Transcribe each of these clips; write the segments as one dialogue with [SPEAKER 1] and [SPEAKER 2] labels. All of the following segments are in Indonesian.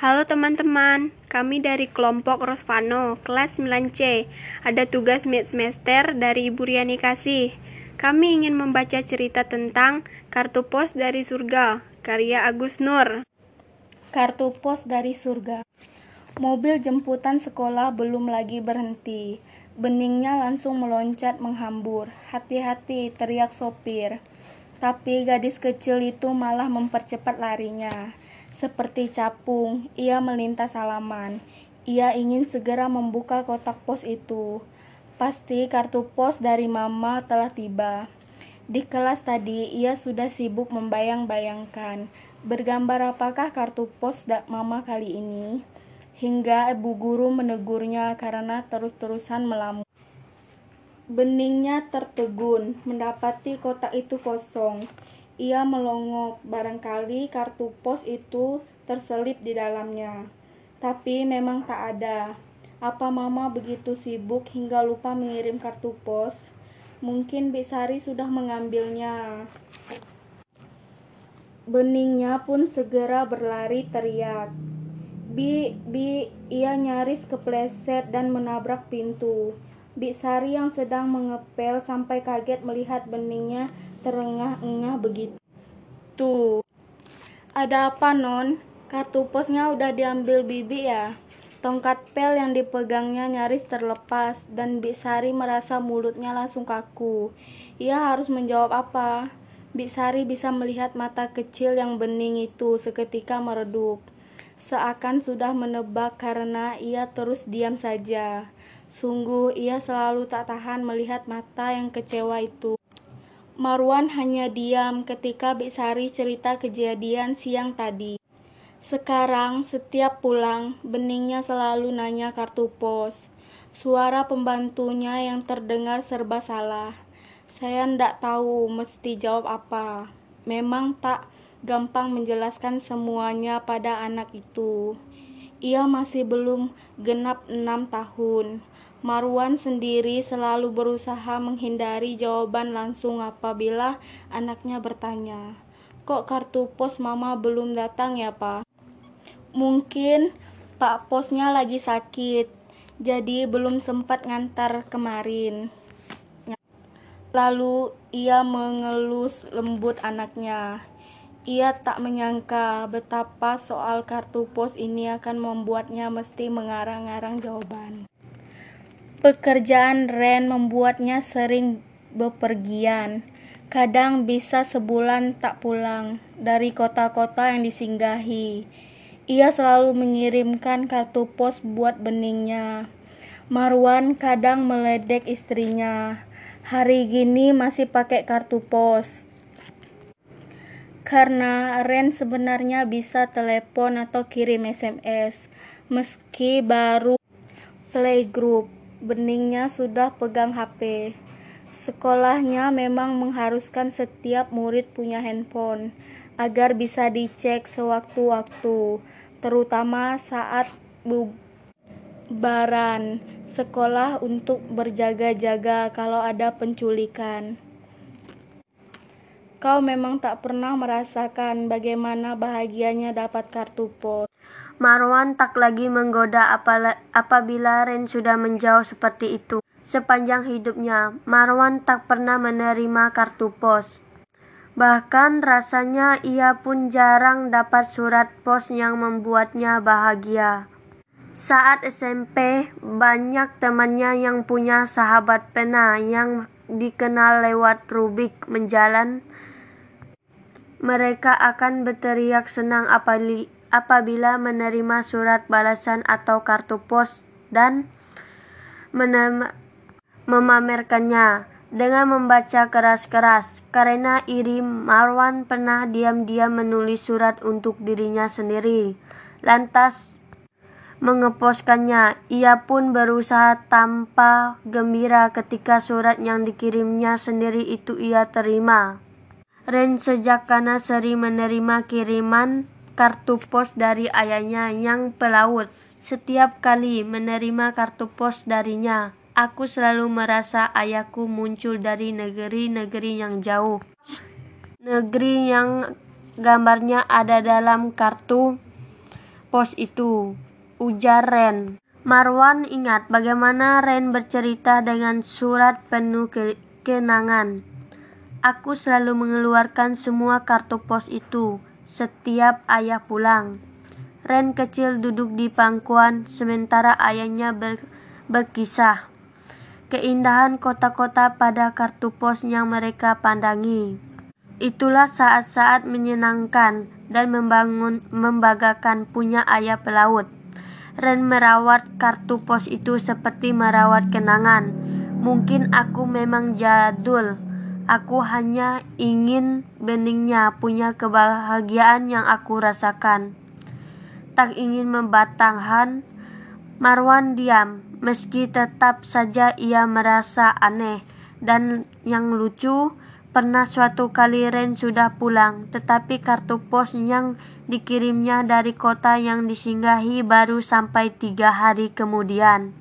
[SPEAKER 1] Halo teman-teman, kami dari kelompok Rosvano, kelas 9C. Ada tugas mid semester dari Ibu Riani Kasih. Kami ingin membaca cerita tentang Kartu Pos dari Surga, karya Agus Nur.
[SPEAKER 2] Kartu pos dari surga. Mobil jemputan sekolah belum lagi berhenti. Beningnya langsung meloncat menghambur. Hati-hati, teriak sopir. Tapi gadis kecil itu malah mempercepat larinya. Seperti capung, ia melintas halaman. Ia ingin segera membuka kotak pos itu. Pasti kartu pos dari mama telah tiba. Di kelas tadi, ia sudah sibuk membayang-bayangkan bergambar apakah kartu pos mama kali ini, hingga ibu guru menegurnya karena terus-terusan melamun. Beningnya tertegun, mendapati kotak itu kosong. Ia melongok, barangkali kartu pos itu terselip di dalamnya. Tapi memang tak ada. Apa mama begitu sibuk hingga lupa mengirim kartu pos? Mungkin Bisari sudah mengambilnya. Beningnya pun segera berlari teriak. Bi, bi, ia nyaris kepleset dan menabrak pintu. Bi Sari yang sedang mengepel sampai kaget melihat beningnya terengah-engah begitu. Tuh, ada apa non? Kartu posnya udah diambil bibi ya? Tongkat pel yang dipegangnya nyaris terlepas dan Bi Sari merasa mulutnya langsung kaku. Ia harus menjawab apa? Bisari bisa melihat mata kecil yang bening itu seketika meredup. Seakan sudah menebak karena ia terus diam saja. Sungguh ia selalu tak tahan melihat mata yang kecewa itu. Marwan hanya diam ketika Bisari cerita kejadian siang tadi. Sekarang setiap pulang, beningnya selalu nanya kartu pos. Suara pembantunya yang terdengar serba salah. Saya ndak tahu mesti jawab apa. Memang tak gampang menjelaskan semuanya pada anak itu. Ia masih belum genap enam tahun. Marwan sendiri selalu berusaha menghindari jawaban langsung apabila anaknya bertanya, Kok kartu pos mama belum datang ya pak? Mungkin pak posnya lagi sakit, jadi belum sempat ngantar kemarin. Lalu ia mengelus lembut anaknya. Ia tak menyangka betapa soal kartu pos ini akan membuatnya mesti mengarang-arang jawaban. Pekerjaan Ren membuatnya sering bepergian. Kadang bisa sebulan tak pulang dari kota-kota yang disinggahi. Ia selalu mengirimkan kartu pos buat beningnya. Marwan kadang meledek istrinya hari gini masih pakai kartu pos. Karena Ren sebenarnya bisa telepon atau kirim SMS. Meski baru playgroup, beningnya sudah pegang HP. Sekolahnya memang mengharuskan setiap murid punya handphone agar bisa dicek sewaktu-waktu, terutama saat bubaran sekolah untuk berjaga-jaga kalau ada penculikan. Kau memang tak pernah merasakan bagaimana bahagianya dapat kartu pos.
[SPEAKER 1] Marwan tak lagi menggoda apabila Ren sudah menjauh seperti itu. Sepanjang hidupnya, Marwan tak pernah menerima kartu pos. Bahkan rasanya ia pun jarang dapat surat pos yang membuatnya bahagia. Saat SMP, banyak temannya yang punya sahabat pena yang dikenal lewat Rubik menjalan. Mereka akan berteriak senang apabila menerima surat balasan atau kartu pos dan memamerkannya dengan membaca keras-keras. Karena iri, Marwan pernah diam-diam menulis surat untuk dirinya sendiri. Lantas mengeposkannya. Ia pun berusaha tanpa gembira ketika surat yang dikirimnya sendiri itu ia terima. Ren sejak karena sering menerima kiriman kartu pos dari ayahnya yang pelaut. Setiap kali menerima kartu pos darinya, aku selalu merasa ayahku muncul dari negeri-negeri yang jauh. Negeri yang gambarnya ada dalam kartu pos itu, ujar Ren. Marwan ingat bagaimana Ren bercerita dengan surat penuh ke kenangan. Aku selalu mengeluarkan semua kartu pos itu setiap ayah pulang. Ren kecil duduk di pangkuan sementara ayahnya ber berkisah keindahan kota-kota pada kartu pos yang mereka pandangi. Itulah saat-saat menyenangkan dan membangun membanggakan punya ayah pelaut. Ren merawat kartu pos itu seperti merawat kenangan. Mungkin aku memang jadul. Aku hanya ingin beningnya punya kebahagiaan yang aku rasakan. Tak ingin membatangkan, Marwan diam meski tetap saja ia merasa aneh dan yang lucu pernah suatu kali Ren sudah pulang tetapi kartu pos yang dikirimnya dari kota yang disinggahi baru sampai tiga hari kemudian.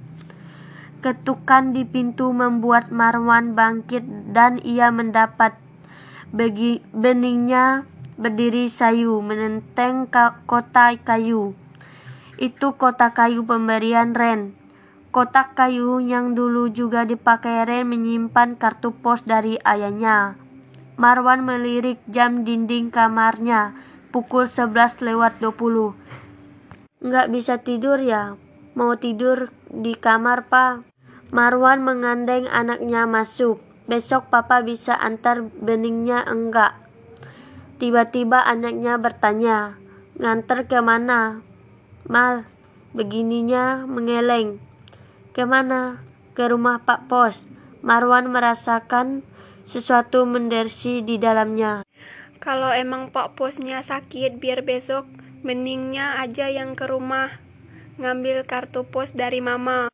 [SPEAKER 1] Ketukan di pintu membuat Marwan bangkit dan ia mendapat begi beningnya berdiri sayu menenteng kota kayu. Itu kota kayu pemberian Ren. Kotak kayu yang dulu juga dipakai Ren menyimpan kartu pos dari ayahnya. Marwan melirik jam dinding kamarnya, pukul 11 lewat 20. Nggak bisa tidur ya? Mau tidur di kamar, Pak? Marwan mengandeng anaknya masuk. Besok papa bisa antar beningnya enggak? Tiba-tiba anaknya bertanya, nganter ke mana? Mal, begininya mengeleng. Ke mana? Ke rumah Pak Pos. Marwan merasakan sesuatu mendersi di dalamnya.
[SPEAKER 3] Kalau emang Pak Posnya sakit, biar besok beningnya aja yang ke rumah ngambil kartu pos dari mama.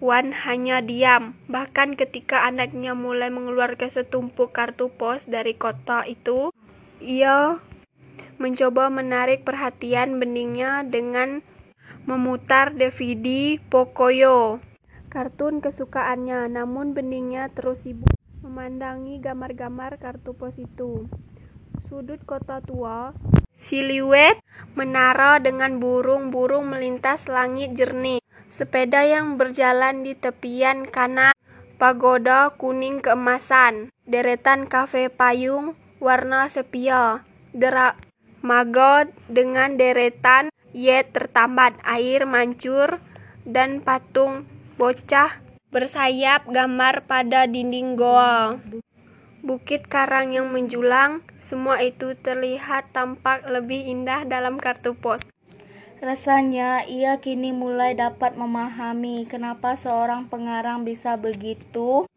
[SPEAKER 3] Marwan hanya diam. Bahkan ketika anaknya mulai mengeluarkan setumpuk kartu pos dari kota itu, ia mencoba menarik perhatian beningnya dengan memutar DVD Pocoyo, kartun kesukaannya, namun beningnya terus sibuk memandangi gambar-gambar kartu pos itu. Sudut kota tua, siluet menara dengan burung-burung melintas langit jernih. Sepeda yang berjalan di tepian kanan, pagoda kuning keemasan, deretan kafe payung warna sepia, derak magod dengan deretan Yet tertambat air mancur dan patung bocah bersayap gambar pada dinding goa. Bukit karang yang menjulang, semua itu terlihat tampak lebih indah dalam kartu pos.
[SPEAKER 2] Rasanya ia kini mulai dapat memahami kenapa seorang pengarang bisa begitu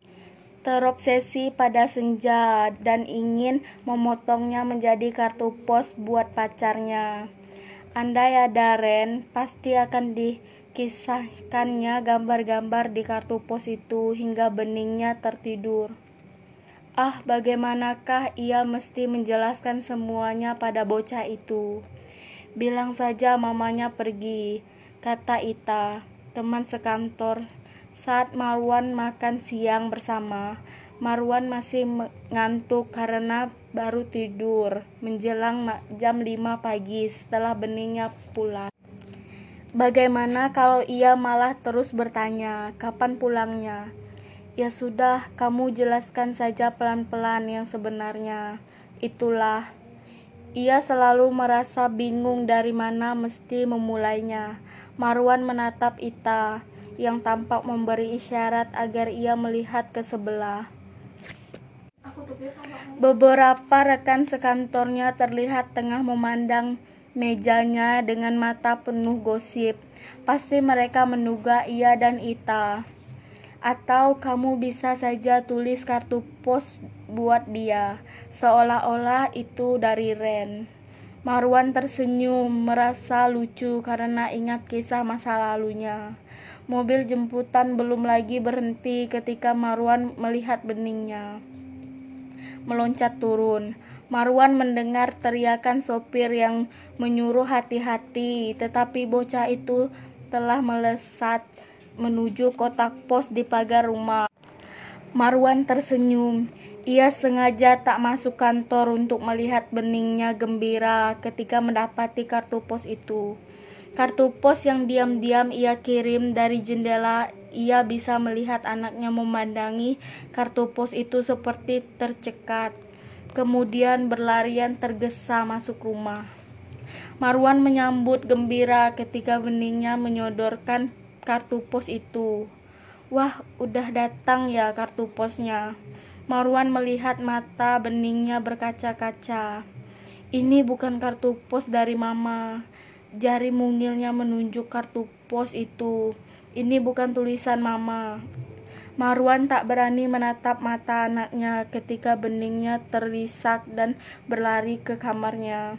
[SPEAKER 2] terobsesi pada senja dan ingin memotongnya menjadi kartu pos buat pacarnya. Andai ada Ren, pasti akan dikisahkannya gambar-gambar di kartu pos itu hingga beningnya tertidur. Ah, bagaimanakah ia mesti menjelaskan semuanya pada bocah itu? Bilang saja mamanya pergi, kata Ita, teman sekantor. Saat Marwan makan siang bersama, Marwan masih ngantuk karena baru tidur menjelang jam 5 pagi setelah beningnya pulang. Bagaimana kalau ia malah terus bertanya, kapan pulangnya? Ya sudah, kamu jelaskan saja pelan-pelan yang sebenarnya. Itulah. Ia selalu merasa bingung dari mana mesti memulainya. Marwan menatap Ita, yang tampak memberi isyarat agar ia melihat ke sebelah. Beberapa rekan sekantornya terlihat tengah memandang mejanya dengan mata penuh gosip. Pasti mereka menduga ia dan Ita. Atau kamu bisa saja tulis kartu pos buat dia, seolah-olah itu dari Ren. Marwan tersenyum, merasa lucu karena ingat kisah masa lalunya. Mobil jemputan belum lagi berhenti ketika Marwan melihat beningnya meloncat turun. Marwan mendengar teriakan sopir yang menyuruh hati-hati, tetapi bocah itu telah melesat menuju kotak pos di pagar rumah. Marwan tersenyum. Ia sengaja tak masuk kantor untuk melihat beningnya gembira ketika mendapati kartu pos itu. Kartu pos yang diam-diam ia kirim dari jendela, ia bisa melihat anaknya memandangi kartu pos itu seperti tercekat. Kemudian berlarian tergesa masuk rumah. Marwan menyambut gembira ketika beningnya menyodorkan kartu pos itu. Wah, udah datang ya kartu posnya. Marwan melihat mata beningnya berkaca-kaca. Ini bukan kartu pos dari mama. Jari mungilnya menunjuk kartu pos itu. Ini bukan tulisan mama. Marwan tak berani menatap mata anaknya ketika beningnya terisak dan berlari ke kamarnya.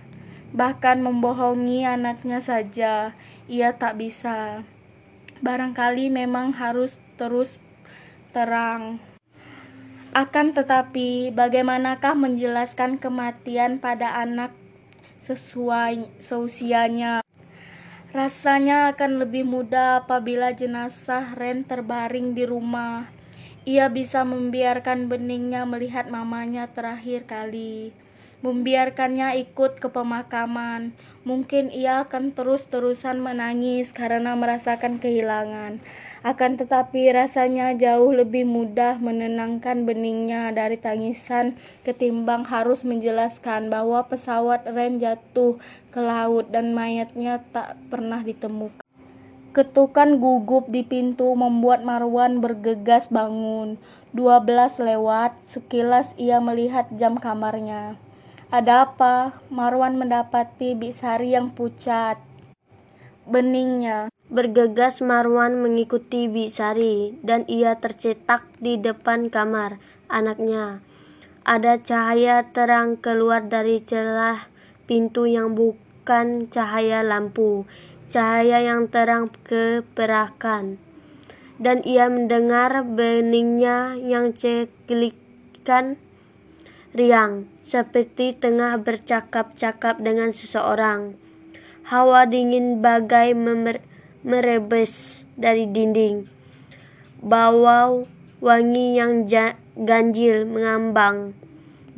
[SPEAKER 2] Bahkan membohongi anaknya saja, ia tak bisa. Barangkali memang harus terus terang. Akan tetapi, bagaimanakah menjelaskan kematian pada anak sesuai seusianya? Rasanya akan lebih mudah apabila jenazah Ren terbaring di rumah. Ia bisa membiarkan beningnya melihat mamanya terakhir kali membiarkannya ikut ke pemakaman. Mungkin ia akan terus-terusan menangis karena merasakan kehilangan. Akan tetapi rasanya jauh lebih mudah menenangkan beningnya dari tangisan ketimbang harus menjelaskan bahwa pesawat Ren jatuh ke laut dan mayatnya tak pernah ditemukan. Ketukan gugup di pintu membuat Marwan bergegas bangun. 12 lewat, sekilas ia melihat jam kamarnya. Ada apa? Marwan mendapati Bisari yang pucat. Beningnya.
[SPEAKER 1] Bergegas Marwan mengikuti Bisari dan ia tercetak di depan kamar anaknya. Ada cahaya terang keluar dari celah pintu yang bukan cahaya lampu, cahaya yang terang keperakan. Dan ia mendengar beningnya yang ceklikan riang, seperti tengah bercakap-cakap dengan seseorang. Hawa dingin bagai merebes dari dinding. Bau wangi yang ganjil mengambang,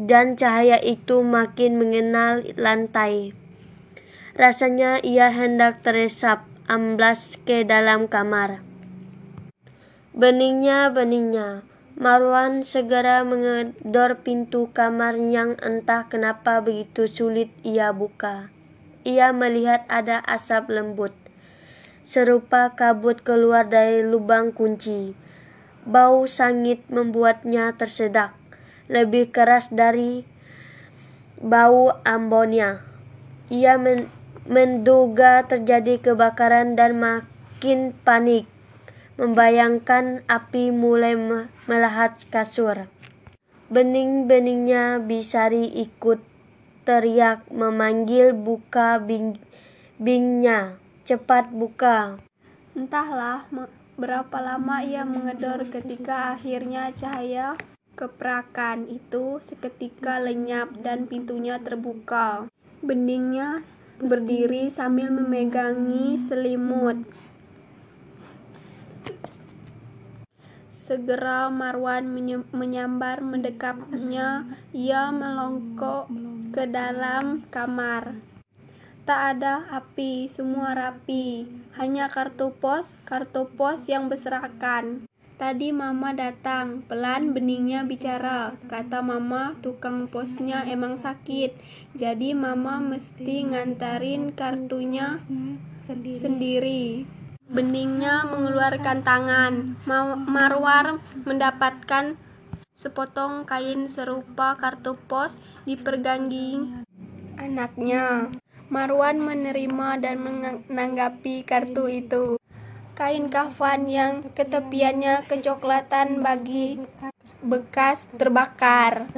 [SPEAKER 1] dan cahaya itu makin mengenal lantai. Rasanya ia hendak teresap amblas ke dalam kamar. Beningnya, beningnya, Marwan segera mengedor pintu kamar yang entah kenapa begitu sulit ia buka. Ia melihat ada asap lembut, serupa kabut keluar dari lubang kunci. Bau sangit membuatnya tersedak, lebih keras dari bau ambonia. Ia menduga terjadi kebakaran dan makin panik membayangkan api mulai melahat kasur. Bening-beningnya Bisari ikut teriak memanggil buka bing bingnya. Cepat buka.
[SPEAKER 3] Entahlah berapa lama ia mengedor ketika akhirnya cahaya keperakan itu seketika lenyap dan pintunya terbuka. Beningnya berdiri sambil memegangi selimut. Segera Marwan menyambar mendekapnya. Ia melongkok ke dalam kamar. Tak ada api, semua rapi. Hanya kartu pos, kartu pos yang berserakan. Tadi mama datang, pelan beningnya bicara. Kata mama, tukang posnya emang sakit. Jadi mama mesti ngantarin kartunya sendiri. Beningnya mengeluarkan tangan. Marwar mendapatkan sepotong kain serupa kartu pos di anaknya. Marwan menerima dan menanggapi kartu itu. Kain kafan yang ketepiannya kecoklatan bagi bekas terbakar.